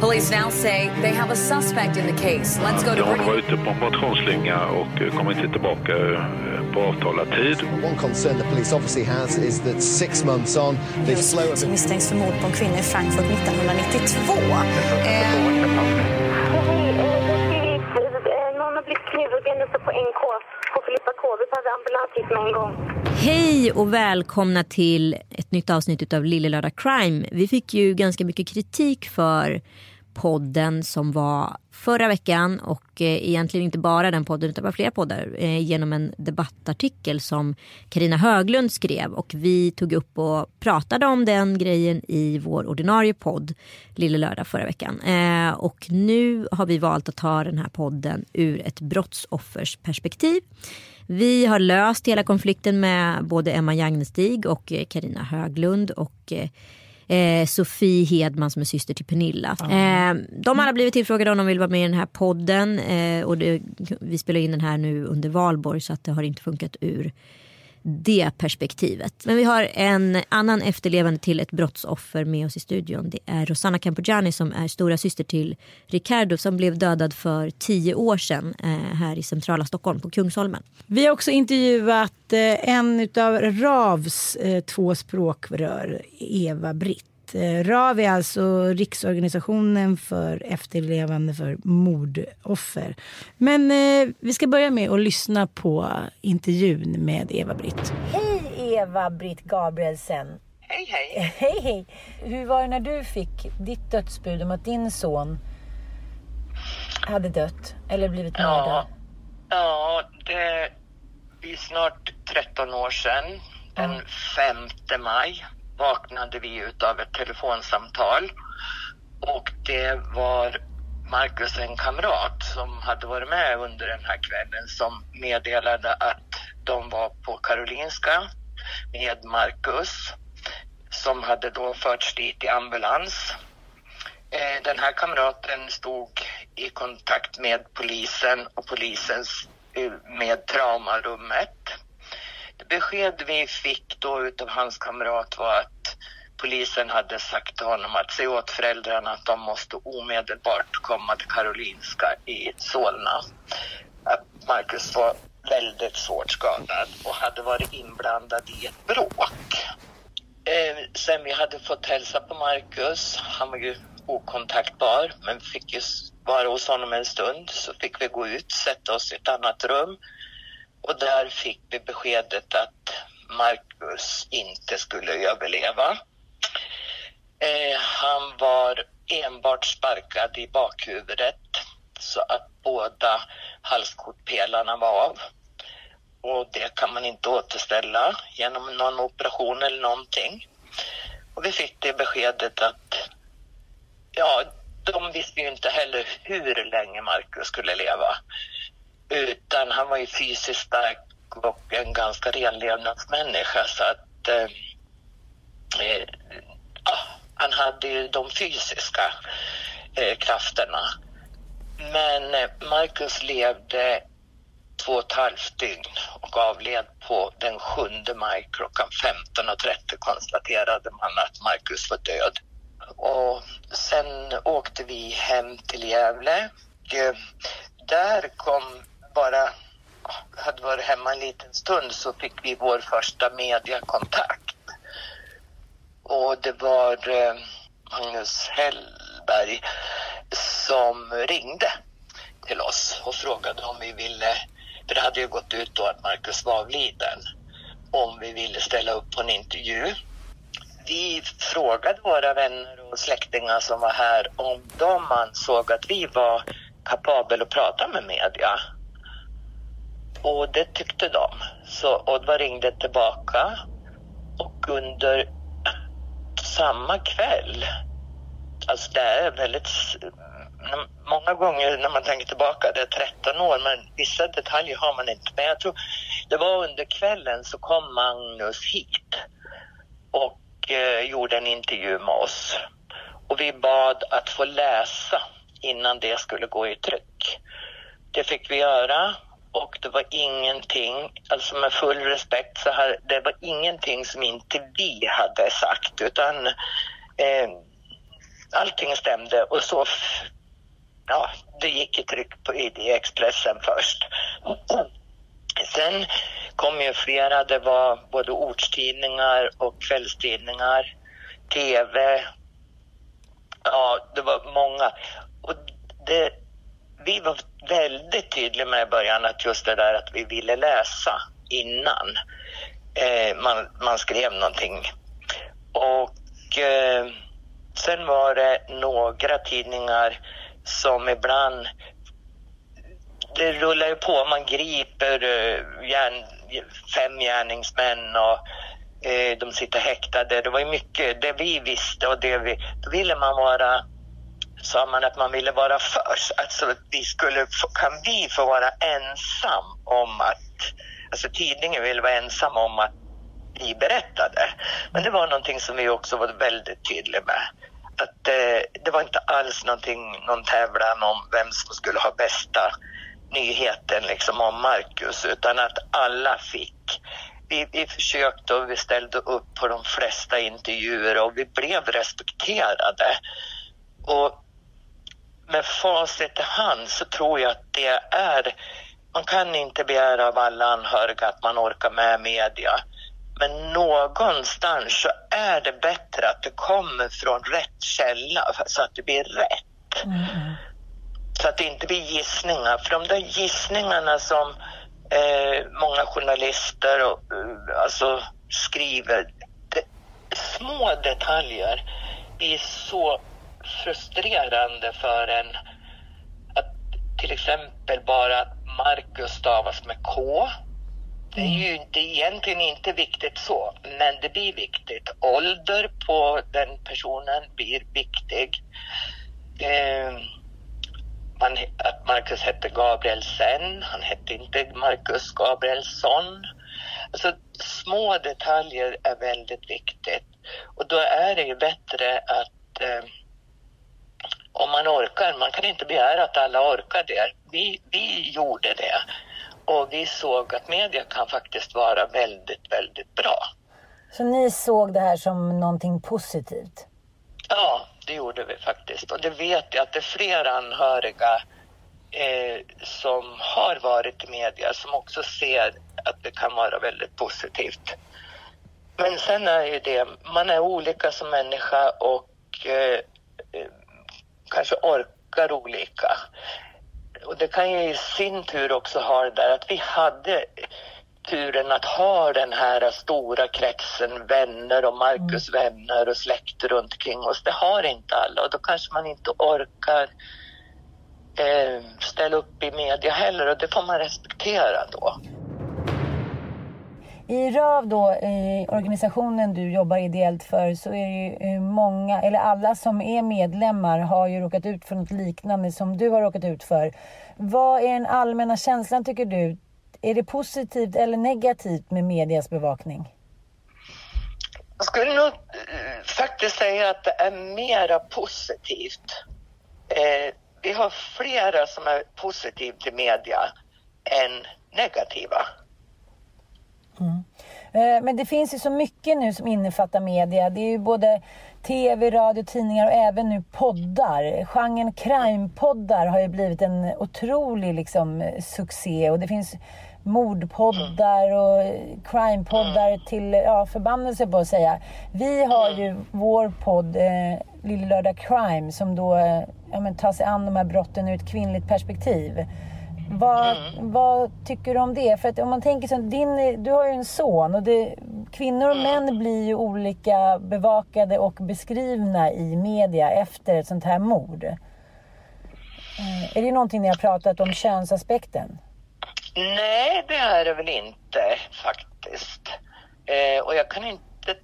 Police now say they have a suspect in the case. Let's go to hon var ute på en motionsslinga och eh, kom inte tillbaka eh, på avtalad tid. One concern the police obviously has is that six months on, this slow of misstänks för mord på en kvinna i Frankfurt 1992. Någon har blivit knivhuggen på NK på Filippa K. Vi behöver ambulans hit med en gång. Hej och välkomna till ett nytt avsnitt av Lille Lördag Crime. Vi fick ju ganska mycket kritik för podden som var förra veckan och eh, egentligen inte bara den podden utan bara flera poddar eh, genom en debattartikel som Karina Höglund skrev och vi tog upp och pratade om den grejen i vår ordinarie podd Lille Lördag förra veckan. Eh, och nu har vi valt att ta den här podden ur ett brottsoffers perspektiv. Vi har löst hela konflikten med både Emma Jagnestig och Karina Höglund och eh, Sofie Hedman som är syster till Pernilla. Eh, de har alla blivit tillfrågade om de vill vara med i den här podden eh, och det, vi spelar in den här nu under valborg så att det har inte funkat ur det perspektivet. Men vi har en annan efterlevande till ett brottsoffer med oss i studion. Det är Rosanna Campogiani som är stora syster till Ricardo som blev dödad för tio år sedan eh, här i centrala Stockholm på Kungsholmen. Vi har också intervjuat eh, en av RAVs eh, två språkrör, Eva Britt. Eh, RAV är alltså Riksorganisationen för efterlevande för mordoffer. Men eh, vi ska börja med att lyssna på intervjun med Eva Britt. Hej Eva Britt Gabrielsen. Hej, hej. Hej hej. Hur var det när du fick ditt dödsbud om att din son hade dött eller blivit mördad? Ja, ja det är snart 13 år sedan. Den 5 maj vaknade vi utav ett telefonsamtal och det var Marcus, en kamrat som hade varit med under den här kvällen som meddelade att de var på Karolinska med Marcus som hade då förts dit i ambulans. Eh, den här kamraten stod i kontakt med polisen och polisens eh, med traumarummet. Besked vi fick då utav hans kamrat var att polisen hade sagt till honom att se åt föräldrarna att de måste omedelbart komma till Karolinska i Solna. Att Marcus var väldigt svårt skadad och hade varit inblandad i ett bråk. Eh, sen vi hade fått hälsa på Marcus, han var ju okontaktbar, men vi fick ju vara hos honom en stund, så fick vi gå ut, sätta oss i ett annat rum. Och där fick vi beskedet att Marcus inte skulle överleva. Eh, han var enbart sparkad i bakhuvudet så att båda halskotpelarna var av. Och det kan man inte återställa genom någon operation eller någonting. Och vi fick det beskedet att ja, de visste ju inte heller hur länge Marcus skulle leva. Utan han var ju fysiskt stark och en ganska renlevnadsmänniska så att eh, eh, ja, han hade ju de fysiska eh, krafterna. Men eh, Marcus levde två och ett halvt dygn och avled på den 7 maj klockan 15.30 konstaterade man att Marcus var död. Och sen åkte vi hem till Gävle. Och, eh, Där kom bara hade varit hemma en liten stund så fick vi vår första mediakontakt. Och det var eh, Magnus Hellberg som ringde till oss och frågade om vi ville, för det hade ju gått ut då att Marcus var avliden, om vi ville ställa upp på en intervju. Vi frågade våra vänner och släktingar som var här om de ansåg att vi var kapabel att prata med media. Och det tyckte de. Så Oddvar ringde tillbaka och under samma kväll, alltså det är väldigt mm, många gånger när man tänker tillbaka, det är 13 år, men vissa detaljer har man inte. Men jag tror det var under kvällen så kom Magnus hit och eh, gjorde en intervju med oss. Och vi bad att få läsa innan det skulle gå i tryck. Det fick vi göra och det var ingenting, alltså med full respekt så här, det var ingenting som inte vi hade sagt utan eh, allting stämde och så ja, det gick i tryck på, i Expressen först. Sen kom ju flera, det var både ortstidningar och kvällstidningar, tv. Ja, det var många. Och det, vi var väldigt tydliga med i början att just det där att vi ville läsa innan eh, man, man skrev någonting. Och eh, sen var det några tidningar som ibland det rullar ju på. Man griper eh, järn, fem gärningsmän och eh, de sitter häktade. Det var ju mycket det vi visste och det vi... Då ville man vara... Sa man att man ville vara först. Alltså vi skulle... Kan vi få vara ensam om att... Alltså tidningen ville vara ensam om att vi berättade. Men det var någonting som vi också var väldigt tydliga med att eh, det var inte alls någonting, någon tävlan om vem som skulle ha bästa nyheten liksom om Marcus utan att alla fick. Vi, vi försökte och vi ställde upp på de flesta intervjuer och vi blev respekterade. Och med facit i hand så tror jag att det är, man kan inte begära av alla anhöriga att man orkar med media. Men någonstans så är det bättre att det kommer från rätt källa så att det blir rätt. Mm. Så att det inte blir gissningar. För de där gissningarna som eh, många journalister och, eh, alltså, skriver, det, små detaljer är så frustrerande för en att till exempel bara att Marcus stavas med K det är ju inte, egentligen inte viktigt så, men det blir viktigt. Ålder på den personen blir viktig. Eh, man, att Marcus hette Gabrielsen, han hette inte Marcus Gabrielsson. Alltså, små detaljer är väldigt viktigt. Och då är det ju bättre att eh, om man orkar, man kan inte begära att alla orkar det. Vi, vi gjorde det. Och vi såg att media kan faktiskt vara väldigt, väldigt bra. Så ni såg det här som någonting positivt? Ja, det gjorde vi faktiskt. Och det vet jag att det är flera anhöriga eh, som har varit i media som också ser att det kan vara väldigt positivt. Men sen är ju det, man är olika som människa och eh, kanske orkar olika och det kan ju i sin tur också ha det där att vi hade turen att ha den här stora kretsen vänner och Marcus mm. vänner och släkt runt omkring oss. Det har inte alla och då kanske man inte orkar eh, ställa upp i media heller och det får man respektera då. I RÖV, då, i organisationen du jobbar ideellt för, så är det ju eh, många, eller alla som är medlemmar har ju råkat ut för något liknande som du har råkat ut för. Vad är den allmänna känslan tycker du? Är det positivt eller negativt med medias bevakning? Jag skulle nog eh, faktiskt säga att det är mera positivt. Eh, vi har flera som är positiva till media än negativa. Mm. Eh, men det finns ju så mycket nu som innefattar media. Det är ju både tv, radio, tidningar och även nu poddar. Genren crime-poddar har ju blivit en otrolig liksom, succé och det finns mordpoddar och crimepoddar till ja, förbannelse på att säga. Vi har ju vår podd eh, Lille Lördag Crime som då eh, ja, men, tar sig an de här brotten ur ett kvinnligt perspektiv. Vad, vad tycker du om det? För att om man tänker så, din, du har ju en son och det, kvinnor och män blir ju olika bevakade och beskrivna i media efter ett sånt här mord. Eh, Är det någonting ni har pratat om, könsaspekten? Nej, det är det väl inte faktiskt. Eh, och jag kan inte,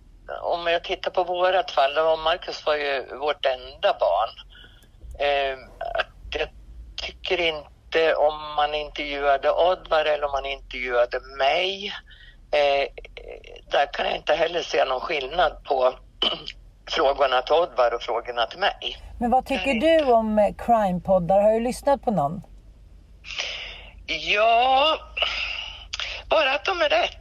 om jag tittar på vårat fall, och Marcus var ju vårt enda barn. Eh, att jag tycker inte om man intervjuade Oddvar eller om man intervjuade mig. Eh, där kan jag inte heller se någon skillnad på frågorna till Oddvar och frågorna till mig. Men vad tycker du om eh, crimepoddar? Har du lyssnat på någon? Ja, bara att de är rätt.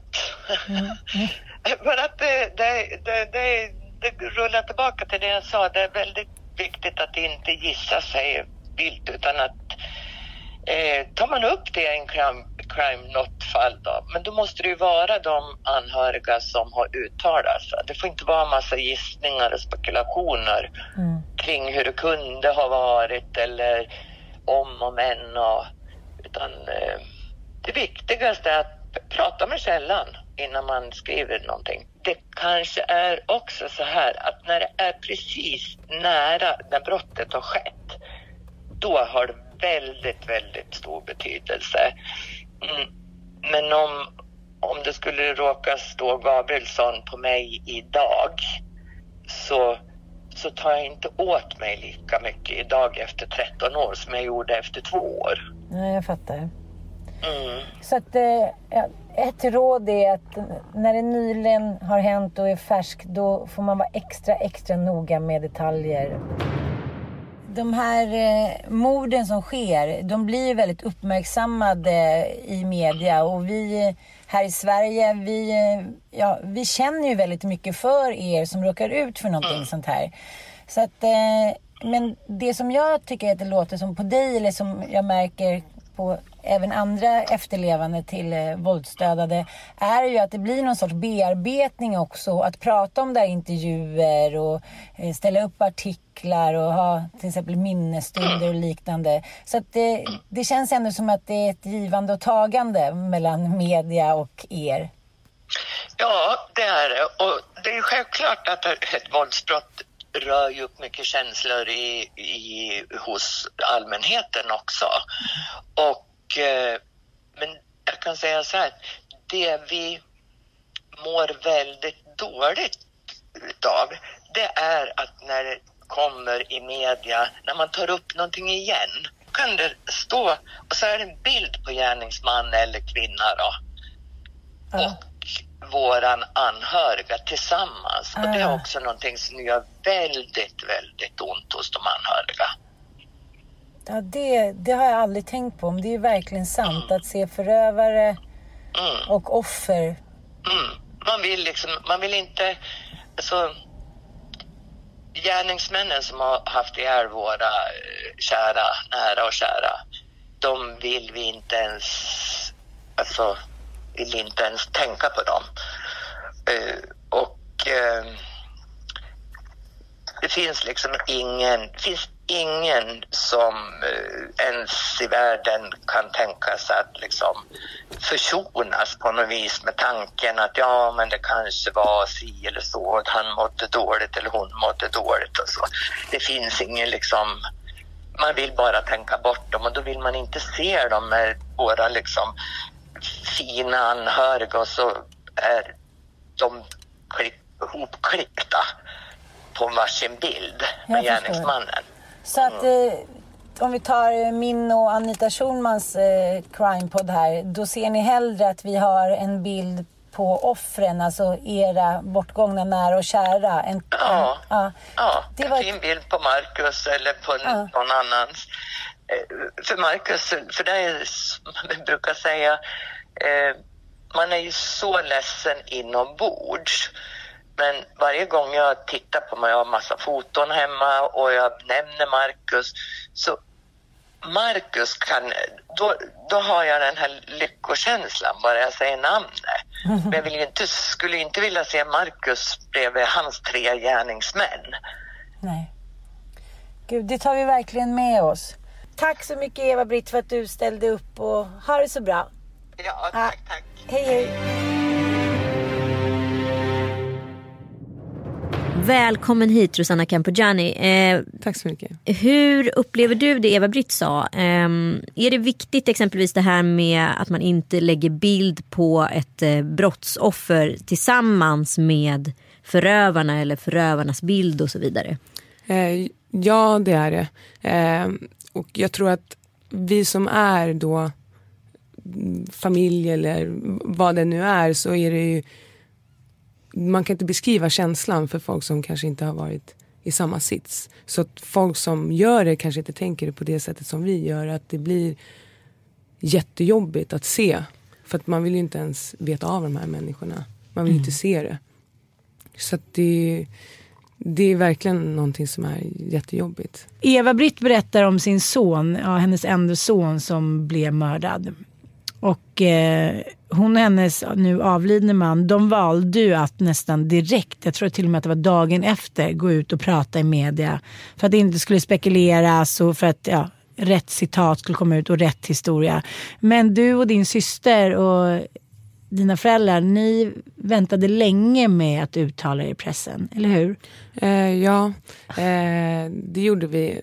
bara att det, det, det, det, det rullar tillbaka till det jag sa. Det är väldigt viktigt att inte gissa sig vilt utan att eh, tar man upp det i en crime, crime not-fall då, men då måste det ju vara de anhöriga som har uttalat sig. Det får inte vara en massa gissningar och spekulationer kring hur det kunde ha varit eller om och men och utan eh, det viktigaste är att prata med källan innan man skriver någonting. Det kanske är också så här att när det är precis nära när brottet har skett, då har det väldigt, väldigt stor betydelse. Mm. Men om, om det skulle råka stå Gabrielsson på mig idag så, så tar jag inte åt mig lika mycket idag efter 13 år som jag gjorde efter två år. Nej, jag fattar. Mm. Så att, eh, ett råd är att när det nyligen har hänt och är färskt, då får man vara extra, extra noga med detaljer. De här eh, morden som sker, de blir väldigt uppmärksammade i media och vi eh, här i Sverige, vi, eh, ja, vi känner ju väldigt mycket för er som råkar ut för någonting sånt här. Så att, eh, men det som jag tycker att det låter som på dig, eller som jag märker på även andra efterlevande till eh, våldsdödade är ju att det blir någon sorts bearbetning också. Att prata om det här intervjuer och eh, ställa upp artiklar och ha till exempel minnesstunder och liknande. Så att det, det känns ändå som att det är ett givande och tagande mellan media och er. Ja, det är det. Och det är självklart att ett våldsbrott rör ju upp mycket känslor i, i, hos allmänheten också. Och, eh, men jag kan säga så här, det vi mår väldigt dåligt utav, det är att när det kommer i media, när man tar upp någonting igen, kan det stå och så är det en bild på gärningsman eller kvinna då. Och våran anhöriga tillsammans. Och det är också någonting som gör väldigt, väldigt ont hos de anhöriga. Ja, det, det har jag aldrig tänkt på. Men det är verkligen sant att se förövare och offer. Mm. Man vill liksom, man vill inte, alltså gärningsmännen som har haft ihjäl våra eh, kära, nära och kära, de vill vi inte ens, alltså vill inte ens tänka på dem. Eh, och eh, det finns liksom ingen, det finns ingen som eh, ens i världen kan tänka sig att liksom försonas på något vis med tanken att ja, men det kanske var si eller så, att han mådde dåligt eller hon mådde dåligt och så. Det finns ingen liksom, man vill bara tänka bort dem och då vill man inte se dem med våra liksom fina anhöriga och så är de klipp, hopklippta på varsin bild med Jag förstår. gärningsmannen. Så att eh, om vi tar eh, min och Anita Schulmans eh, crimepodd här. Då ser ni hellre att vi har en bild på offren, alltså era bortgångna nära och kära. En, Ja. ja. Ja, Det en var- fin bild på Marcus eller på Ja. någon annans. Eh, För Marcus, för det är som vi brukar säga, eh, man är ju så ledsen inombords. Men varje gång jag tittar på mig, jag har massa foton hemma och jag nämner Marcus, så Marcus kan, då, då har jag den här lyckokänslan bara jag säger namnet. Men jag vill inte, skulle inte vilja se Marcus bredvid hans tre gärningsmän. Nej. Gud, det tar vi verkligen med oss. Tack så mycket Eva-Britt för att du ställde upp och ha det så bra. Ja, tack, tack. Hej, hej. Välkommen hit Rosanna Campogiani. Eh, Tack så mycket. Hur upplever du det Eva-Britt sa? Eh, är det viktigt exempelvis det här med att man inte lägger bild på ett eh, brottsoffer tillsammans med förövarna eller förövarnas bild och så vidare? Eh, ja, det är det. Eh, och jag tror att vi som är då familj eller vad det nu är så är det ju man kan inte beskriva känslan för folk som kanske inte har varit i samma sits. Så att folk som gör det kanske inte tänker det på det sättet som vi gör. Att det blir jättejobbigt att se. För att man vill ju inte ens veta av de här människorna. Man vill mm. inte se det. Så att det, det är verkligen någonting som är jättejobbigt. Eva-Britt berättar om sin son, ja, hennes enda son som blev mördad. Och eh, hon och hennes nu avlidne man, de valde ju att nästan direkt, jag tror till och med att det var dagen efter, gå ut och prata i media. För att det inte skulle spekuleras och för att ja, rätt citat skulle komma ut och rätt historia. Men du och din syster och dina föräldrar, ni väntade länge med att uttala er i pressen, eller hur? Eh, ja, eh, det gjorde vi.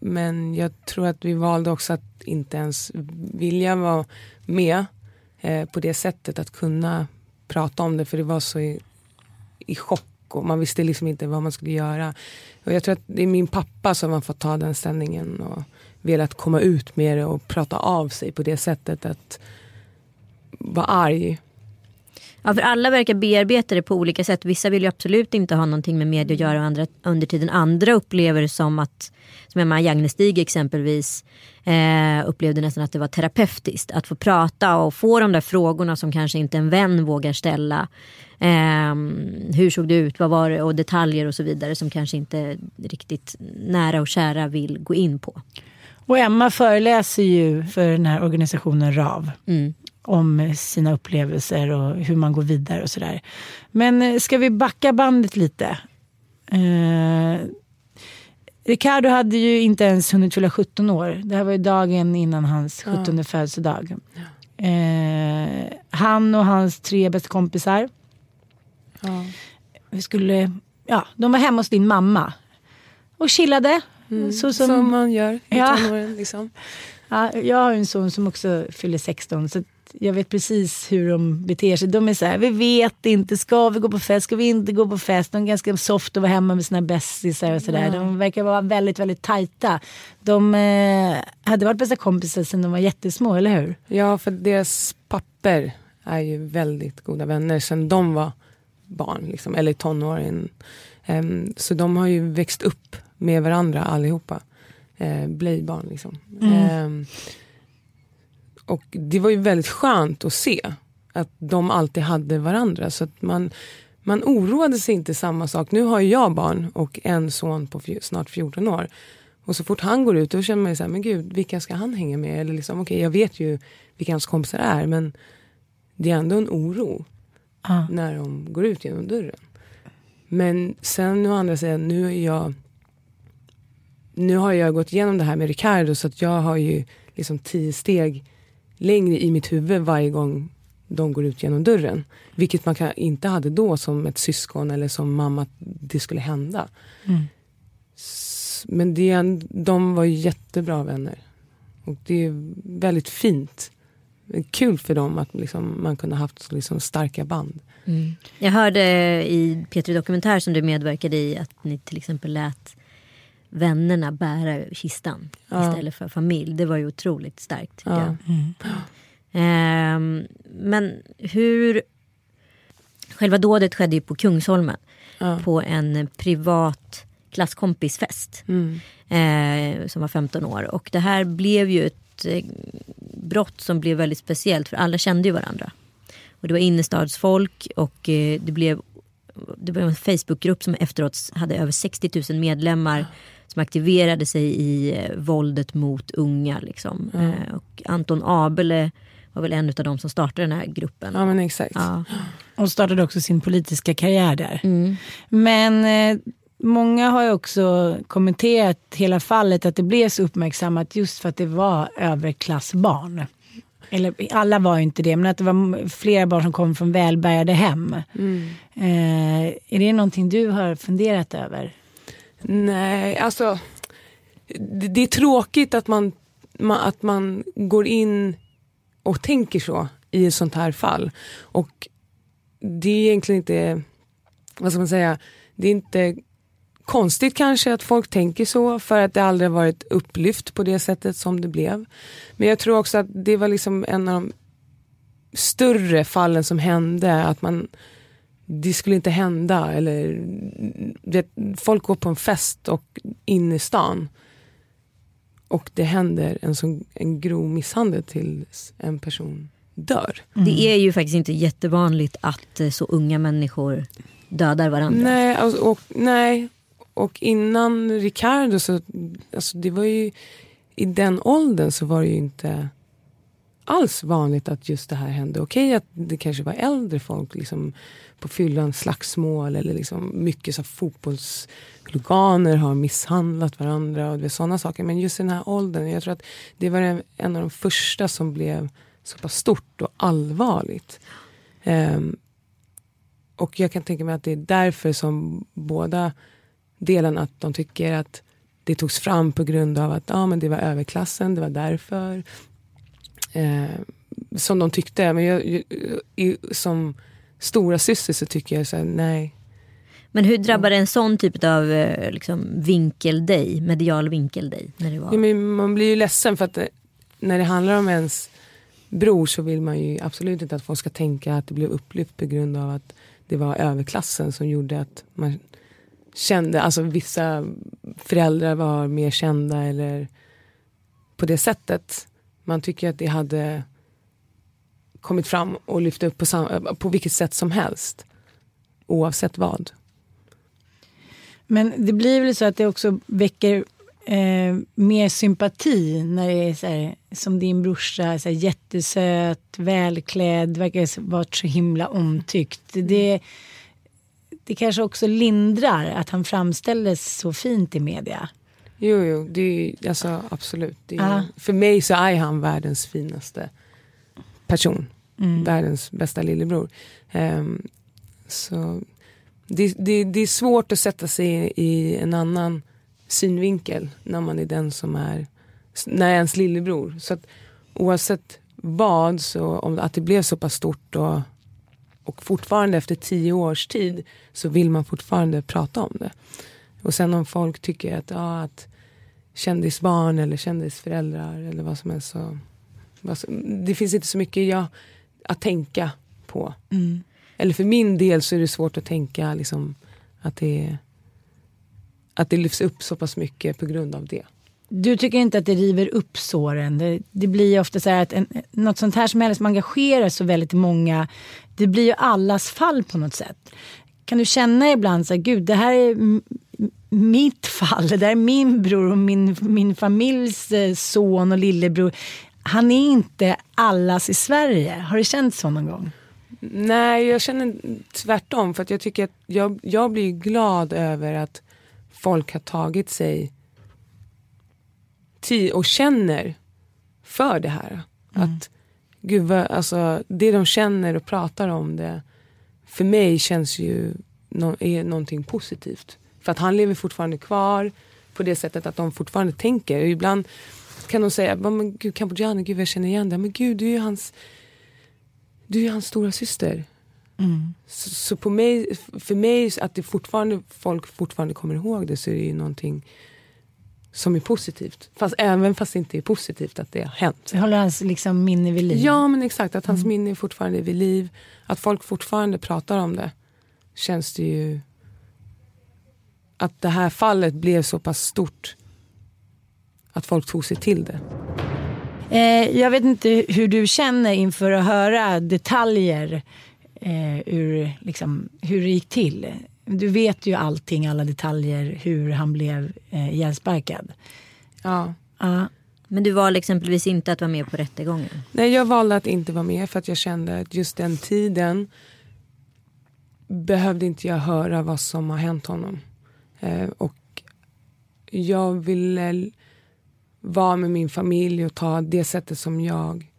Men jag tror att vi valde också att inte ens vilja vara med eh, på det sättet att kunna prata om det för det var så i, i chock och man visste liksom inte vad man skulle göra. Och jag tror att det är min pappa som har fått ta den ställningen och velat komma ut med det och prata av sig på det sättet att vara arg Ja, för alla verkar bearbeta det på olika sätt. Vissa vill ju absolut inte ha någonting med media att göra andra, under tiden. Andra upplever det som att, som Emma Jagnestig exempelvis, eh, upplevde nästan att det var terapeutiskt. Att få prata och få de där frågorna som kanske inte en vän vågar ställa. Eh, hur såg det ut, vad var det och detaljer och så vidare som kanske inte riktigt nära och kära vill gå in på. Och Emma föreläser ju för den här organisationen RAV. Mm om sina upplevelser och hur man går vidare och sådär. Men eh, ska vi backa bandet lite? Eh, Ricardo hade ju inte ens hunnit fylla 17 år. Det här var ju dagen innan hans 17 ja. födelsedag. Eh, han och hans tre bästa kompisar. Ja. Vi skulle, ja, de var hemma hos din mamma. Och chillade. Mm, så som, som, man gör i ja. tonåren. Liksom. Ja, jag har en son som också fyller 16. Så jag vet precis hur de beter sig. De är så här, vi vet inte, ska vi gå på fest, ska vi inte gå på fest? De är ganska soft att vara hemma med sina bästisar och sådär. Ja. De verkar vara väldigt, väldigt tajta. De eh, hade varit bästa kompisar sedan de var jättesmå, eller hur? Ja, för deras papper är ju väldigt goda vänner sedan de var barn, liksom, eller tonåren. Um, så de har ju växt upp med varandra allihopa. Uh, blöjbarn liksom. Mm. Um, och det var ju väldigt skönt att se att de alltid hade varandra. Så att man, man oroade sig inte samma sak. Nu har jag barn och en son på snart 14 år. Och så fort han går ut då känner man ju såhär, men gud, vilka ska han hänga med? Eller liksom, okej, okay, jag vet ju vilka hans kompisar är, men det är ändå en oro ah. när de går ut genom dörren. Men sen å andra sidan, nu är jag nu har jag gått igenom det här med Ricardo så att jag har ju liksom tio steg längre i mitt huvud varje gång de går ut genom dörren. Vilket man inte hade då som ett syskon eller som mamma att det skulle hända. Mm. Men det, de var jättebra vänner. Och det är väldigt fint. Kul för dem att liksom, man kunde haft liksom starka band. Mm. Jag hörde i P3 Dokumentär som du medverkade i att ni till exempel lät vännerna bära kistan ja. istället för familj. Det var ju otroligt starkt. Ja. Jag. Mm. Eh, men hur... Själva dådet skedde ju på Kungsholmen. Ja. På en privat klasskompisfest. Mm. Eh, som var 15 år. Och det här blev ju ett eh, brott som blev väldigt speciellt. För alla kände ju varandra. Och det var innerstadsfolk och eh, det blev det var en Facebookgrupp som efteråt hade över 60 000 medlemmar som aktiverade sig i eh, våldet mot unga. Liksom. Mm. Eh, och Anton Abele var väl en av de som startade den här gruppen. Ja men exakt. Ja. Och startade också sin politiska karriär där. Mm. Men eh, många har ju också kommenterat hela fallet att det blev så uppmärksammat just för att det var överklassbarn. Eller alla var ju inte det, men att det var flera barn som kom från välbärgade hem. Mm. Eh, är det någonting du har funderat över? Nej, alltså det, det är tråkigt att man, man, att man går in och tänker så i ett sånt här fall. Och det är egentligen inte, vad ska man säga, det är inte konstigt kanske att folk tänker så för att det aldrig varit upplyft på det sättet som det blev. Men jag tror också att det var liksom en av de större fallen som hände. Att man, det skulle inte hända. Eller, det, folk går på en fest och in i stan och det händer en, sån, en grov misshandel till en person dör. Det är ju faktiskt inte jättevanligt att eh, så unga människor dödar varandra. Nej, alltså, och, nej. och innan Ricardo så, alltså det var ju i den åldern så var det ju inte alls vanligt att just det här hände. Okej att det kanske var äldre folk liksom, på fyllan, slagsmål eller liksom mycket så fotbollshuliganer har misshandlat varandra och sådana saker. Men just i den här åldern, jag tror att det var en av de första som blev så pass stort och allvarligt. Um, och jag kan tänka mig att det är därför som båda delarna, att de tycker att det togs fram på grund av att ah, men det var överklassen, det var därför. Eh, som de tyckte. Men jag, jag, som stora syster så tycker jag så här, nej. Men hur drabbade en sån typ av liksom, vinkel dig, medial vinkel dig? När det var? Ja, men man blir ju ledsen för att det, när det handlar om ens bror så vill man ju absolut inte att folk ska tänka att det blev upplyft på grund av att det var överklassen som gjorde att man kände, alltså vissa föräldrar var mer kända eller på det sättet. Man tycker att det hade kommit fram och lyft upp på, sam- på vilket sätt som helst. Oavsett vad. Men det blir väl så att det också väcker eh, mer sympati när det är så här, som din brorsa, så här, jättesöt, välklädd, verkar varit så himla omtyckt. Det, det kanske också lindrar att han framställdes så fint i media. Jo, jo, det är, alltså, absolut. Det är, för mig så är han världens finaste person. Mm. Världens bästa lillebror. Um, så det, det, det, är svårt att sätta sig i en annan synvinkel när man är den som är, när ens lillebror. Så att, oavsett vad, så om att det blev så pass stort och, och fortfarande efter tio års tid så vill man fortfarande prata om det. Och sen om folk tycker att, ja, att kändisbarn eller kändisföräldrar eller vad som helst så, det finns inte så mycket jag, att tänka på. Mm. Eller för min del så är det svårt att tänka liksom, att, det, att det lyfts upp så pass mycket på grund av det. Du tycker inte att det river upp såren? Det, det blir ju ofta så här att en, något sånt här som helst som engagerar så väldigt många, det blir ju allas fall på något sätt. Kan du känna ibland så här, gud det här är mitt fall, där är min bror och min, min familjs eh, son och lillebror. Han är inte allas i Sverige. Har det känts så någon gång? Nej, jag känner tvärtom. För att jag tycker att jag, jag blir glad över att folk har tagit sig tid och känner för det här. Mm. Att gud vad, alltså, det de känner och pratar om det för mig känns ju no, är någonting positivt. För att han lever fortfarande kvar på det sättet att de fortfarande tänker. Och ibland kan de säga, men gud Kampuchean, gud jag känner igen det. Men gud, du är ju hans, du är hans stora syster. Mm. Så, så, på mig, för mig, att det fortfarande, folk fortfarande kommer ihåg det så är det ju någonting som är positivt. Fast, även fast det inte är positivt att det har hänt. Det håller hans liksom, minne vid liv? Ja, men exakt. Att hans mm. minne fortfarande är vid liv. Att folk fortfarande pratar om det. Känns det ju... Att det här fallet blev så pass stort. Att folk tog sig till det. Eh, jag vet inte hur du känner inför att höra detaljer eh, ur liksom, hur det gick till. du vet ju allting, alla detaljer hur han blev eh, ihjälsparkad. Ja. ja. Men du valde exempelvis inte att vara med på rättegången? Nej, jag valde att inte vara med för att jag kände att just den tiden behövde inte jag höra vad som har hänt honom. Eh, och jag ville vara med min familj och ta det sättet som jag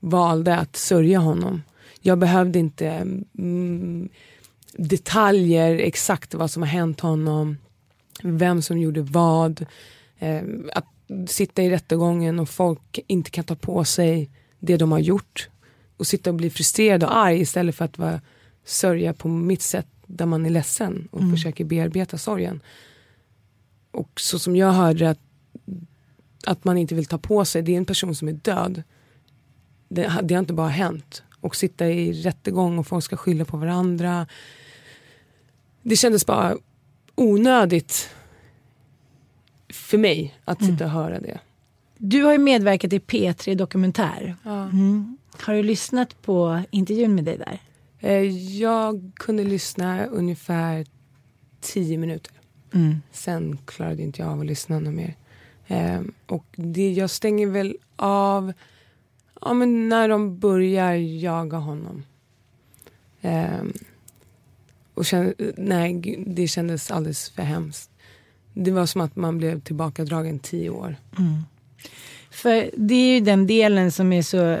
valde att sörja honom. Jag behövde inte mm, detaljer, exakt vad som har hänt honom, vem som gjorde vad. Eh, att sitta i rättegången och folk inte kan ta på sig det de har gjort och sitta och bli frustrerad och arg istället för att vara, sörja på mitt sätt där man är ledsen och mm. försöker bearbeta sorgen. Och så som jag hörde att, att man inte vill ta på sig, det är en person som är död. Det, det har inte bara hänt. Och sitta i rättegång och folk ska skylla på varandra. Det kändes bara onödigt för mig att sitta och höra det. Du har ju medverkat i P3 Dokumentär. Ja. Mm. Har du lyssnat på intervjun med dig där? Eh, jag kunde lyssna ungefär tio minuter. Mm. Sen klarade inte jag av att lyssna något mer. Eh, och det, jag stänger väl av ja, men när de börjar jaga honom. Eh, och kände, nej, det kändes alldeles för hemskt. Det var som att man blev tillbakadragen tio år. Mm. För det är ju den delen som är så,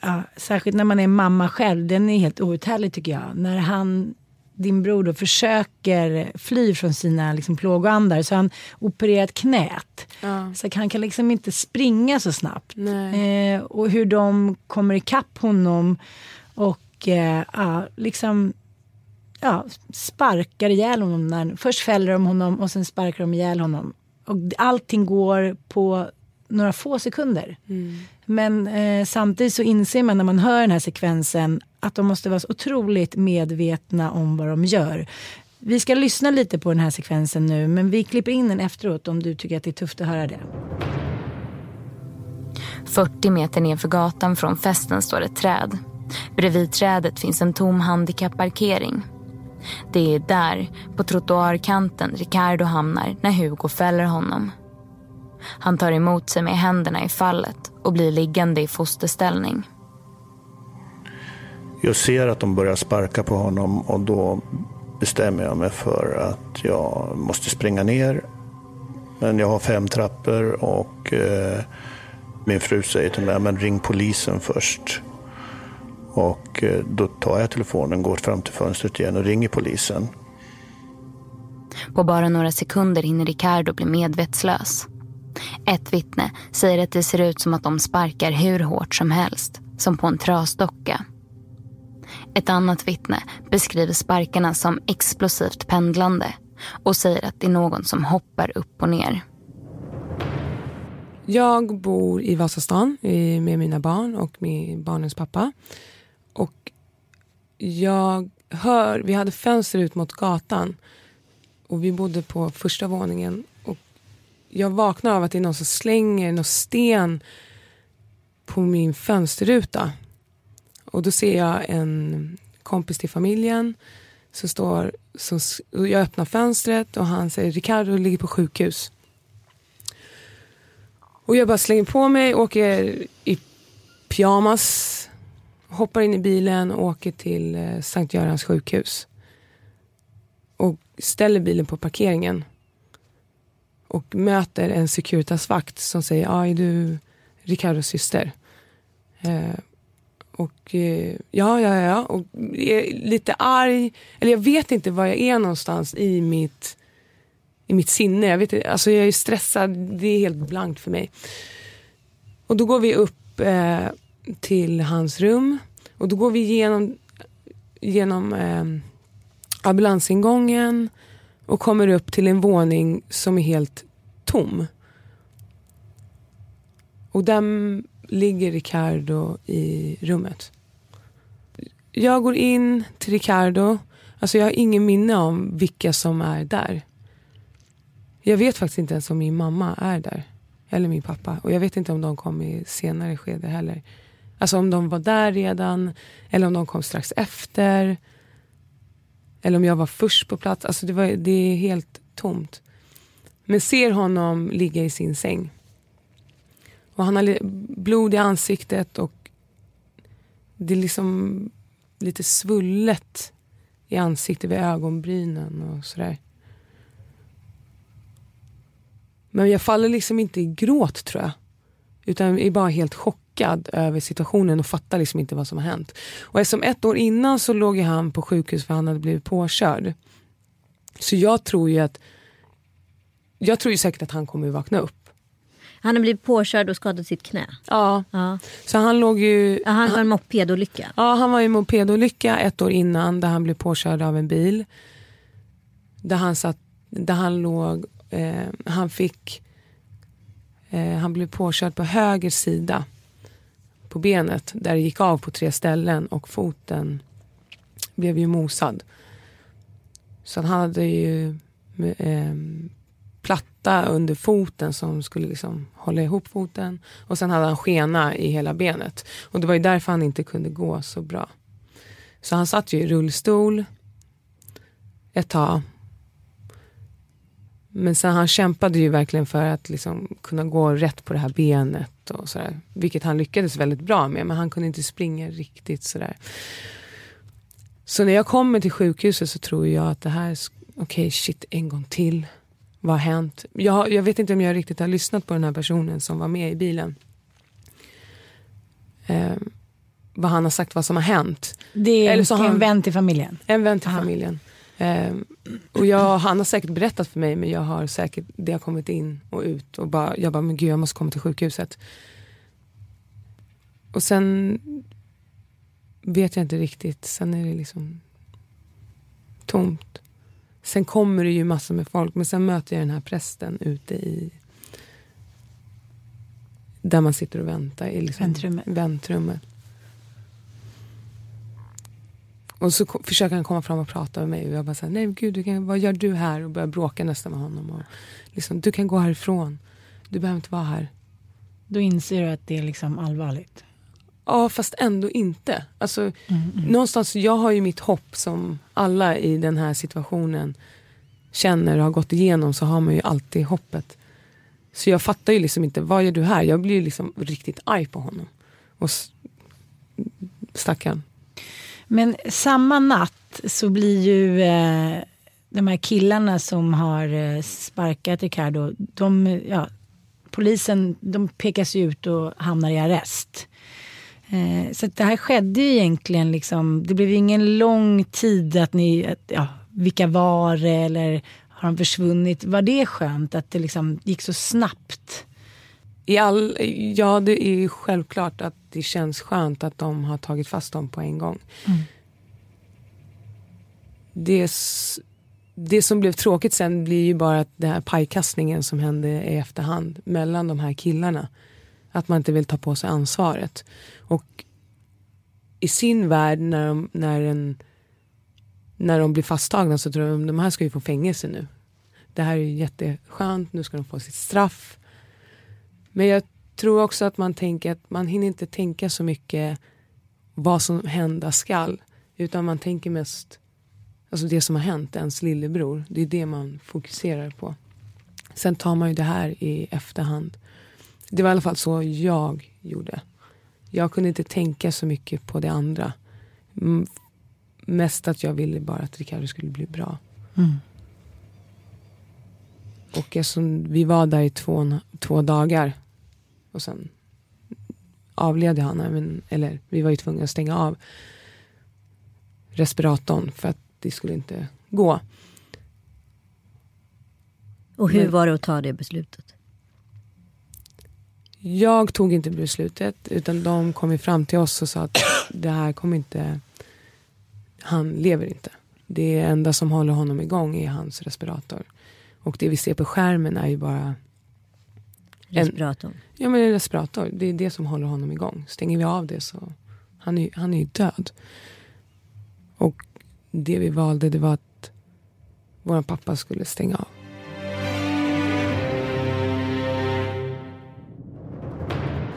ja, särskilt när man är mamma själv, den är helt outhärdlig tycker jag. När han, din bror då, försöker fly från sina liksom, plågoandar så han opererat knät. Ja. Så han kan liksom inte springa så snabbt. Eh, och hur de kommer ikapp honom och eh, ja, liksom ja, sparkar ihjäl honom. När, först fäller de honom och sen sparkar de ihjäl honom. Och allting går på några få sekunder. Mm. Men eh, samtidigt så inser man när man hör den här sekvensen att de måste vara så otroligt medvetna om vad de gör. Vi ska lyssna lite på den här sekvensen nu men vi klipper in den efteråt om du tycker att det är tufft att höra det. 40 meter nerför gatan från festen står ett träd. Bredvid trädet finns en tom handikapparkering. Det är där, på trottoarkanten, Ricardo hamnar när Hugo fäller honom. Han tar emot sig med händerna i fallet och blir liggande i fosterställning. Jag ser att de börjar sparka på honom och då bestämmer jag mig för att jag måste springa ner. Men jag har fem trappor och eh, min fru säger till mig, men ring polisen först. Och eh, då tar jag telefonen, går fram till fönstret igen och ringer polisen. På bara några sekunder hinner Ricardo bli medvetslös. Ett vittne säger att det ser ut som att de sparkar hur hårt som helst, som på en trasdocka. Ett annat vittne beskriver sparkarna som explosivt pendlande och säger att det är någon som hoppar upp och ner. Jag bor i Vasastan med mina barn och med barnens pappa. Och jag hör, vi hade fönster ut mot gatan och vi bodde på första våningen. Jag vaknar av att det är någon som slänger någon sten på min fönsterruta. Och då ser jag en kompis till familjen som står, som, jag öppnar fönstret och han säger Ricardo ligger på sjukhus. Och jag bara slänger på mig, åker i pyjamas hoppar in i bilen och åker till eh, Sankt Görans sjukhus. Och ställer bilen på parkeringen. Och möter en Securitas-vakt som säger, ja ah, är du Ricardos syster? Eh, och eh, ja, ja, ja. Och är lite arg. Eller jag vet inte var jag är någonstans i mitt, i mitt sinne. Jag, vet, alltså jag är stressad, det är helt blankt för mig. Och då går vi upp eh, till hans rum. Och då går vi igenom, genom eh, ambulansingången och kommer upp till en våning som är helt tom. Och där ligger Ricardo i rummet. Jag går in till Ricardo. Alltså jag har ingen minne om vilka som är där. Jag vet faktiskt inte ens om min mamma är där. Eller min pappa. Och jag vet inte om de kom i senare skede heller. Alltså om de var där redan eller om de kom strax efter. Eller om jag var först på plats. Alltså det, var, det är helt tomt. Men ser honom ligga i sin säng. Och han har blod i ansiktet och det är liksom lite svullet i ansiktet vid ögonbrynen och sådär. Men jag faller liksom inte i gråt tror jag. Utan är bara helt chockad över situationen och fattar liksom inte vad som har hänt. Och eftersom ett år innan så låg ju han på sjukhus för han hade blivit påkörd. Så jag tror ju att jag tror ju säkert att han kommer att vakna upp. Han har blivit påkörd och skadat sitt knä. Ja. Ja. Så han låg ju... Ja, han var en mopedolycka. Ja, han var i en mopedolycka ett år innan där han blev påkörd av en bil. Där han, satt, där han låg, eh, han fick, eh, han blev påkörd på höger sida på benet där det gick av på tre ställen och foten blev ju mosad. Så han hade ju eh, platta under foten som skulle liksom hålla ihop foten. Och sen hade han skena i hela benet. Och det var ju därför han inte kunde gå så bra. Så han satt ju i rullstol ett tag. Men sen han kämpade ju verkligen för att liksom kunna gå rätt på det här benet. Och sådär, vilket han lyckades väldigt bra med. Men han kunde inte springa riktigt sådär. Så när jag kommer till sjukhuset så tror jag att det här, okej okay, shit en gång till. Vad har hänt? Jag, jag vet inte om jag riktigt har lyssnat på den här personen som var med i bilen. Eh, vad han har sagt, vad som har hänt. Det är Eller så en han- vän till familjen. En vän till familjen. Eh, och jag, han har säkert berättat för mig men jag har säkert, det har kommit in och ut och bara, jag bara, men gud jag måste komma till sjukhuset. Och sen vet jag inte riktigt, sen är det liksom tomt. Sen kommer det ju massor med folk men sen möter jag den här prästen ute i där man sitter och väntar i liksom Väntrummet. väntrummet. Och så försöker han komma fram och prata med mig och jag bara säger nej gud du kan, vad gör du här? Och börjar bråka nästan med honom. Och liksom, du kan gå härifrån. Du behöver inte vara här. Då inser du att det är liksom allvarligt. Ja fast ändå inte. Alltså, Någonstans, jag har ju mitt hopp som alla i den här situationen känner och har gått igenom så har man ju alltid hoppet. Så jag fattar ju liksom inte, vad gör du här? Jag blir ju liksom riktigt arg på honom. Och s- stackarn. Men samma natt så blir ju eh, de här killarna som har eh, sparkat Ricardo, de, ja, polisen de pekas ut och hamnar i arrest. Eh, så det här skedde ju egentligen, liksom, det blev ingen lång tid att ni, att, ja, vilka var det eller har de försvunnit? Var det skönt att det liksom gick så snabbt? I all, ja, det är ju självklart att det känns skönt att de har tagit fast dem på en gång. Mm. Det, det som blev tråkigt sen blir ju bara att den här pajkastningen som hände i efterhand mellan de här killarna. Att man inte vill ta på sig ansvaret. Och i sin värld när de, när en, när de blir fasttagna så tror de de här ska ju få fängelse nu. Det här är ju jätteskönt, nu ska de få sitt straff. Men jag tror också att man tänker att man hinner inte tänka så mycket vad som hända skall. Utan man tänker mest alltså det som har hänt ens lillebror. Det är det man fokuserar på. Sen tar man ju det här i efterhand. Det var i alla fall så jag gjorde. Jag kunde inte tänka så mycket på det andra. Mm, Mest att jag ville bara att Ricardo skulle bli bra. Mm. Och eftersom vi var där i två, två dagar och sen avled han. Men, eller vi var ju tvungna att stänga av respiratorn för att det skulle inte gå. Och hur Men- var det att ta det beslutet? Jag tog inte beslutet utan de kom ju fram till oss och sa att det här kommer inte, han lever inte. Det enda som håller honom igång är hans respirator. Och det vi ser på skärmen är ju bara Respiratorn. Ja men en respirator, det är det som håller honom igång. Stänger vi av det så, han är, han är ju död. Och det vi valde det var att vår pappa skulle stänga av.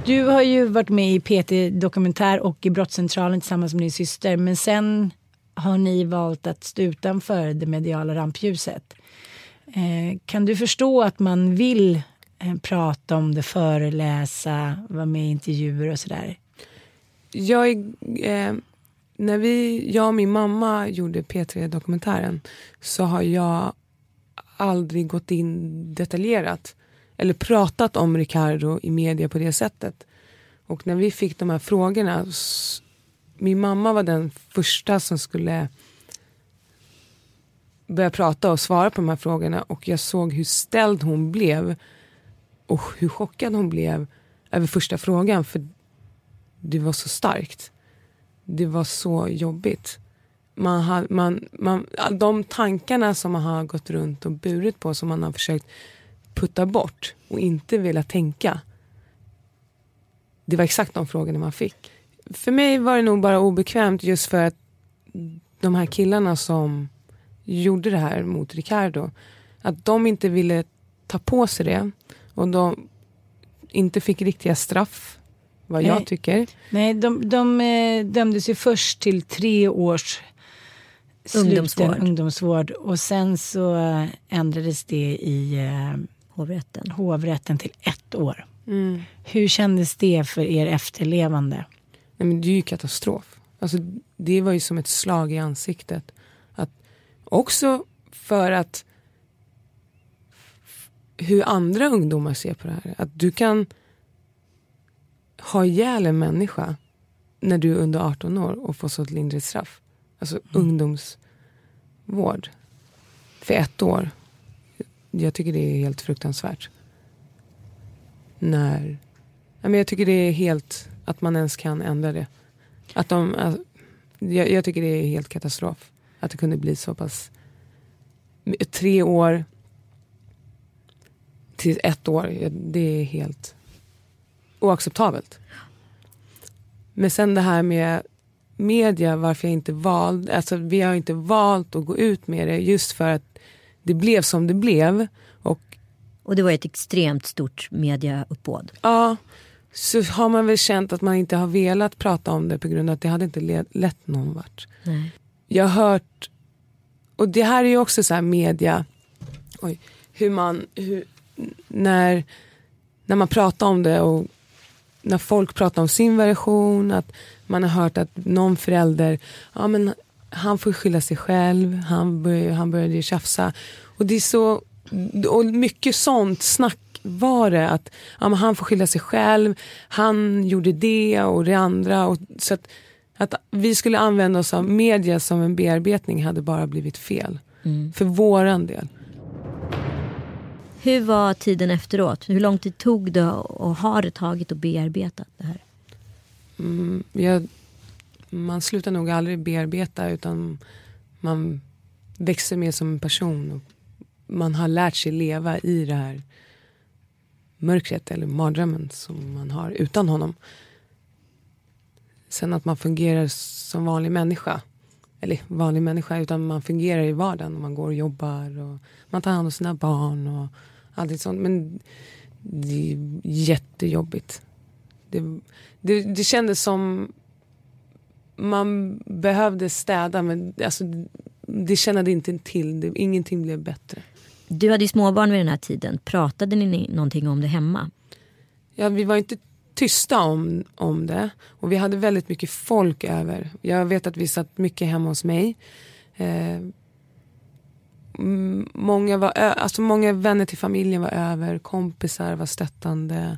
Du har ju varit med i PT Dokumentär och i Brottscentralen tillsammans med din syster. Men sen har ni valt att stå utanför det mediala rampljuset. Eh, kan du förstå att man vill eh, prata om det, föreläsa, vara med i intervjuer och sådär? Jag, eh, när vi, jag och min mamma gjorde P3-dokumentären så har jag aldrig gått in detaljerat eller pratat om Ricardo i media på det sättet. Och när vi fick de här frågorna, min mamma var den första som skulle börja prata och svara på de här frågorna och jag såg hur ställd hon blev och hur chockad hon blev över första frågan för det var så starkt. Det var så jobbigt. Man har, man, man, de tankarna som man har gått runt och burit på som man har försökt putta bort och inte velat tänka. Det var exakt de frågorna man fick. För mig var det nog bara obekvämt just för att de här killarna som gjorde det här mot Ricardo, att de inte ville ta på sig det och de inte fick riktiga straff, vad jag Nej. tycker. Nej, de, de eh, dömdes ju först till tre års sluten Ungdomsvård. ungdomsvård och sen så eh, ändrades det i eh, hovrätten. hovrätten till ett år. Mm. Hur kändes det för er efterlevande? Nej, men det är ju katastrof. Alltså, det var ju som ett slag i ansiktet. Att, också för att hur andra ungdomar ser på det här. Att du kan ha ihjäl en människa när du är under 18 år och få så ett lindrigt straff. Alltså ungdomsvård. För ett år. Jag tycker det är helt fruktansvärt. När... Men jag tycker det är helt... Att man ens kan ändra det. Att de, alltså, jag, jag tycker det är helt katastrof. Att det kunde bli så pass... Tre år till ett år. Det är helt oacceptabelt. Men sen det här med media, varför jag inte valde, alltså vi har inte valt att gå ut med det just för att det blev som det blev. Och, och det var ett extremt stort mediauppbåd. Ja, så har man väl känt att man inte har velat prata om det på grund av att det hade inte lett någon vart. Nej. Jag har hört, och det här är ju också så här media, oj, hur man, hur, när, när man pratar om det och när folk pratar om sin version, att man har hört att någon förälder, ja men han får skylla sig själv, han, bör, han började tjafsa. Och det är så, och mycket sånt snack var det att ja, han får skylla sig själv, han gjorde det och det andra. Och, så att, att vi skulle använda oss av media som en bearbetning hade bara blivit fel. Mm. För våran del. Hur var tiden efteråt? Hur lång tid tog det och har det tagit att bearbeta det här? Mm, jag, man slutar nog aldrig bearbeta utan man växer mer som en person. Och man har lärt sig leva i det här mörkret eller mardrömmen som man har utan honom. Sen att man fungerar som vanlig människa. Eller vanlig människa, utan man fungerar i vardagen. Man går och jobbar och man tar hand om sina barn och allt sånt. Men det är jättejobbigt. Det, det, det kändes som man behövde städa men alltså, det kände inte till. Det, ingenting blev bättre. Du hade ju småbarn vid den här tiden. Pratade ni någonting om det hemma? Ja, vi var inte tysta om, om det. Och vi hade väldigt mycket folk över. Jag vet att vi satt mycket hemma hos mig. Eh, många, var, alltså många vänner till familjen var över, kompisar var stöttande.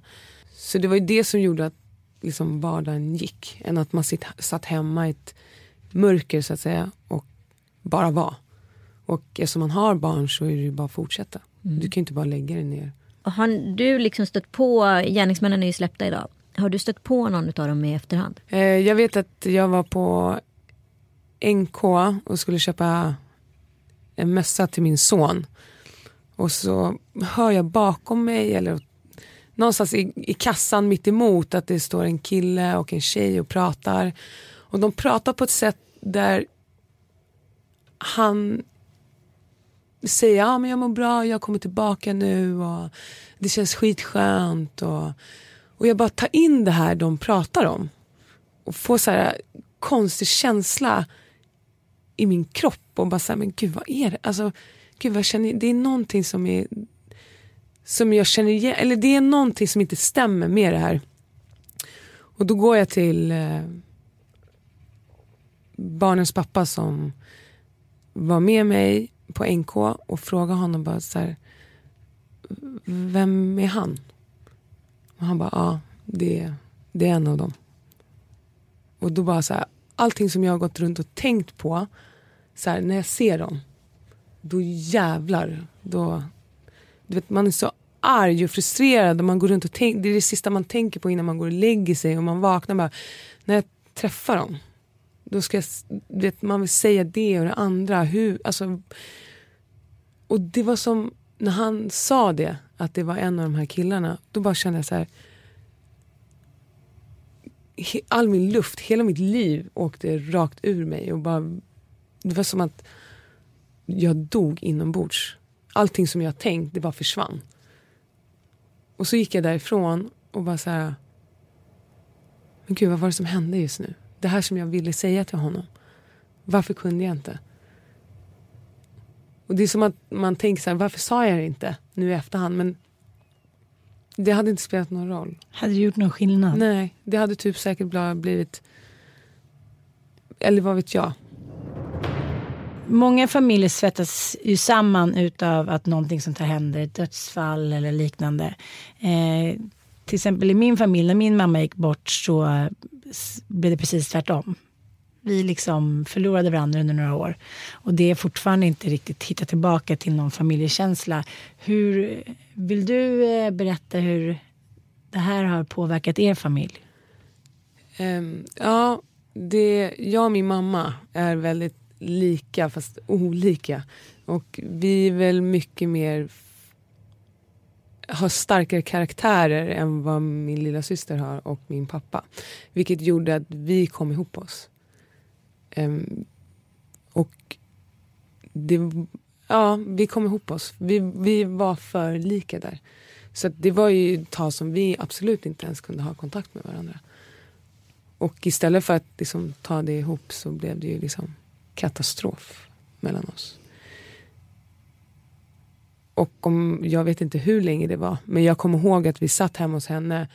Så det var ju det som gjorde att liksom vardagen gick. Än att man sitt, satt hemma i ett mörker så att säga och bara var. Och eftersom man har barn så är det ju bara att fortsätta. Mm. Du kan ju inte bara lägga dig ner. Har du liksom stött på, gärningsmännen är ju släppta idag. Har du stött på någon av dem i efterhand? Eh, jag vet att jag var på NK och skulle köpa en mössa till min son. Och så hör jag bakom mig eller någonstans i, i kassan mitt emot att det står en kille och en tjej och pratar. Och de pratar på ett sätt där han säger ja men jag mår bra, jag kommer tillbaka nu och det känns skitskönt. Och, och jag bara tar in det här de pratar om. Och får så här konstig känsla i min kropp och bara såhär, men gud vad är det? Alltså, gud vad jag känner, det är någonting som är som jag känner igen, eller det är någonting som inte stämmer med det här. Och då går jag till eh, barnens pappa som var med mig på NK och frågar honom bara så här, vem är han? Och han bara, ja det, det är en av dem. Och då bara så här, allting som jag har gått runt och tänkt på, så här, när jag ser dem, då jävlar, då, du vet, man är så arg och frustrerad och man går runt och tänk, det är det sista man tänker på innan man går och lägger sig och man vaknar bara, när jag träffar dem, då ska jag, vet, man vill säga det och det andra. Hur, alltså, och det var som när han sa det, att det var en av de här killarna, då bara kände jag så här. All min luft, hela mitt liv åkte rakt ur mig. och bara, Det var som att jag dog inombords. Allting som jag tänkt, det bara försvann. Och så gick jag därifrån och bara så här. Men gud, vad var det som hände just nu? Det här som jag ville säga till honom. Varför kunde jag inte? Och det är som att man tänker så här, varför sa jag det inte nu i efterhand? Men det hade inte spelat någon roll. Hade det gjort någon skillnad? Nej, det hade typ säkert blivit... Eller vad vet jag? Många familjer svettas ju samman utav att någonting sånt här händer, ett dödsfall eller liknande. Eh, till exempel i min familj, när min mamma gick bort så blev det precis tvärtom. Vi liksom förlorade varandra under några år. Och det är fortfarande inte riktigt hittat tillbaka till någon familjekänsla. Hur, vill du eh, berätta hur det här har påverkat er familj? Um, ja, det, jag och min mamma är väldigt lika fast olika. Och vi är väl mycket mer har starkare karaktärer än vad min lilla syster har och min pappa. Vilket gjorde att vi kom ihop oss. Um, och det, ja, vi kom ihop oss. Vi, vi var för lika där. Så det var ju ett tag som vi absolut inte ens kunde ha kontakt med varandra. Och istället för att liksom ta det ihop så blev det ju liksom katastrof mellan oss. Och om, jag vet inte hur länge det var, men jag kommer ihåg att vi satt hemma hos henne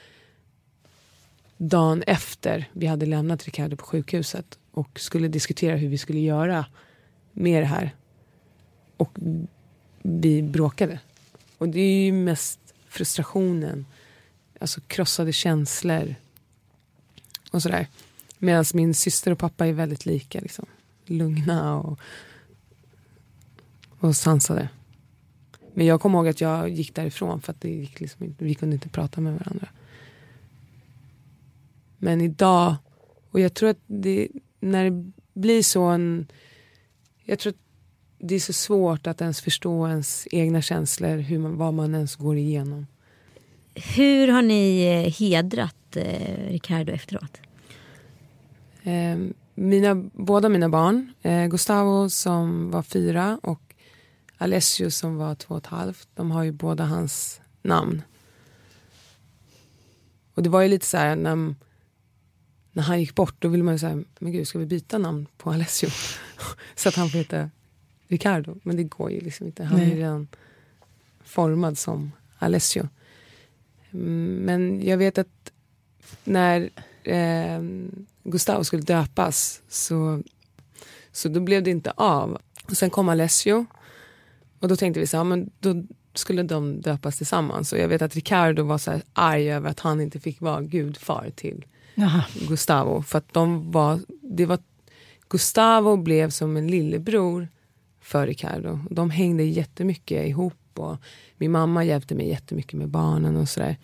dagen efter vi hade lämnat Ricardo på sjukhuset och skulle diskutera hur vi skulle göra med det här. Och vi bråkade. Och det är ju mest frustrationen, alltså krossade känslor och sådär. Medan min syster och pappa är väldigt lika. Liksom. Lugna och, och sansade. Men jag kommer ihåg att jag gick därifrån för att det gick liksom inte, vi kunde inte prata med varandra. Men idag, och jag tror att det, när det blir så en... Jag tror att det är så svårt att ens förstå ens egna känslor, hur man, vad man ens går igenom. Hur har ni eh, hedrat eh, Ricardo efteråt? Eh, mina, båda mina barn, eh, Gustavo som var fyra och Alessio som var två och ett halvt, de har ju båda hans namn. Och det var ju lite så här när, när han gick bort, då ville man ju säga, men gud ska vi byta namn på Alessio? så att han får heta Ricardo. Men det går ju liksom inte, han Nej. är ju redan formad som Alessio. Men jag vet att när eh, Gustavo skulle döpas så, så då blev det inte av. Och sen kom Alessio och då tänkte vi så här, men då skulle de döpas tillsammans. Och jag vet att Ricardo var så här arg över att han inte fick vara gudfar till Jaha. Gustavo. För att de var, det var, Gustavo blev som en lillebror för Ricardo. De hängde jättemycket ihop och min mamma hjälpte mig jättemycket med barnen och sådär.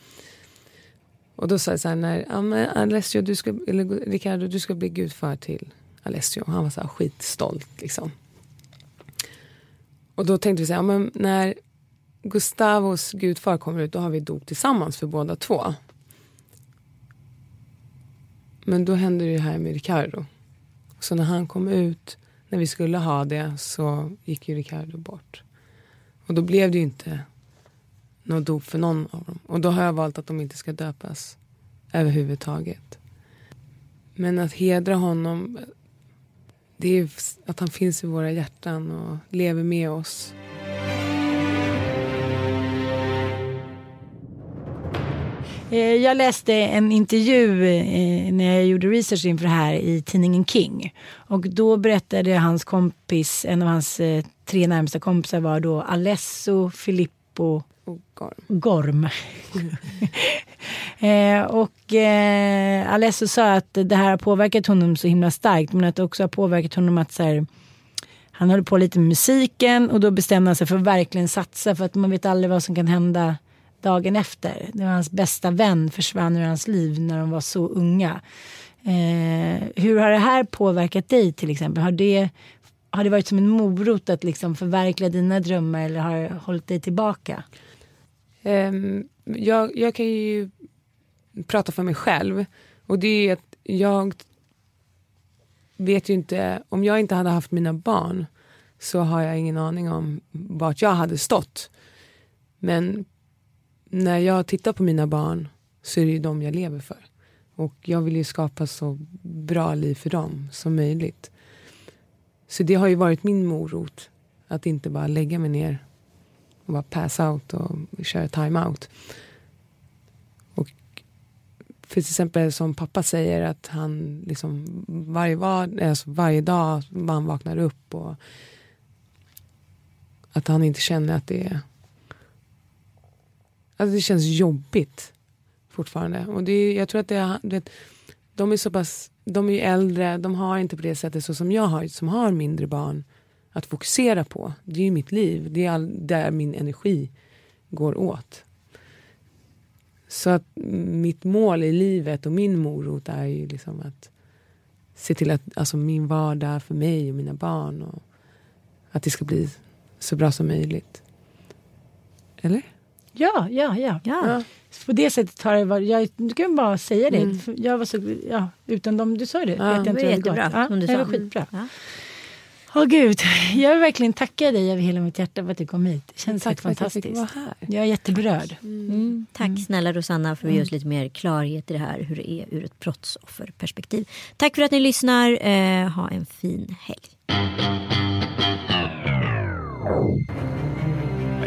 Och då sa jag så här, när, ja, Alessio, du ska, eller Ricardo, du ska bli gudfar till Alessio. Han var så här skitstolt liksom. Och då tänkte vi så här, men när Gustavos gudfar kommer ut då har vi dop tillsammans för båda två. Men då hände det här med Ricardo. Så när han kom ut, när vi skulle ha det, så gick ju Ricardo bort. Och då blev det ju inte något dop för någon av dem. Och då har jag valt att de inte ska döpas överhuvudtaget. Men att hedra honom, det är att han finns i våra hjärtan och lever med oss. Eh, jag läste en intervju eh, när jag gjorde research inför det här i tidningen King. Och då berättade hans kompis, en av hans eh, tre närmsta kompisar var då Alesso, Filippo och Gorm. Gorm. eh, och eh, Alesso sa att det här har påverkat honom så himla starkt men att det också har påverkat honom att så här, han höll på lite med musiken och då bestämde han sig för att verkligen satsa för att man vet aldrig vad som kan hända dagen efter. Det var hans bästa vän försvann ur hans liv när de var så unga. Eh, hur har det här påverkat dig till exempel? Har det, har det varit som en morot att liksom förverkliga dina drömmar eller har det hållit dig tillbaka? Um, jag, jag kan ju prata för mig själv. Och det är att jag vet ju inte, om jag inte hade haft mina barn så har jag ingen aning om vart jag hade stått. Men när jag tittar på mina barn så är det ju dem jag lever för. Och jag vill ju skapa så bra liv för dem som möjligt. Så det har ju varit min morot. Att inte bara lägga mig ner och bara pass out och köra time-out. Och för till exempel som pappa säger att han liksom varje, var, alltså varje dag han vaknar upp och att han inte känner att det är Alltså det känns jobbigt fortfarande. Och det är, jag tror att det är, vet, de är så pass, de är ju äldre, de har inte på det sättet så som jag har, som har mindre barn att fokusera på. Det är ju mitt liv, det är all, där min energi går åt. Så att mitt mål i livet och min morot är ju liksom att se till att alltså min vardag för mig och mina barn och att det ska bli så bra som möjligt. Eller? Ja, ja, ja. ja. På det sättet har det varit. Jag, du kan bara säga det. Mm. Jag var så, ja, utan dem, du sa det. Ja, vet jag det var jättebra. Ja, det var skitbra. Ja. Åh gud, jag vill verkligen tacka dig över hela mitt hjärta för att du kom hit. Det känns Tack helt fantastiskt. Jag, här. jag är jätteberörd. Mm. Mm. Tack mm. snälla Rosanna för att ge oss lite mer klarhet i det här hur det är ur ett brottsofferperspektiv. Tack för att ni lyssnar. Eh, ha en fin helg.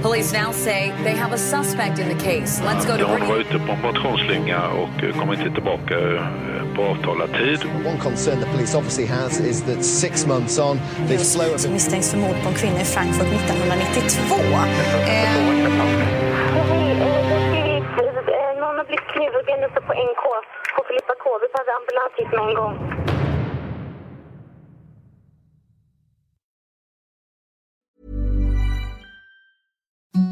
Police now say they have a suspect in the case. Let's go to Hon var ute på en motionsslinga och kom inte tillbaka på avtalad tid. One concern the police obviously has is that six months on they've slowed... Misstänks för mord på en kvinna i Frankfurt 1992. Eh... Någon har blivit knivhuggen uppe på NK på Filippa K. Vi behöver ambulans hit med en gång.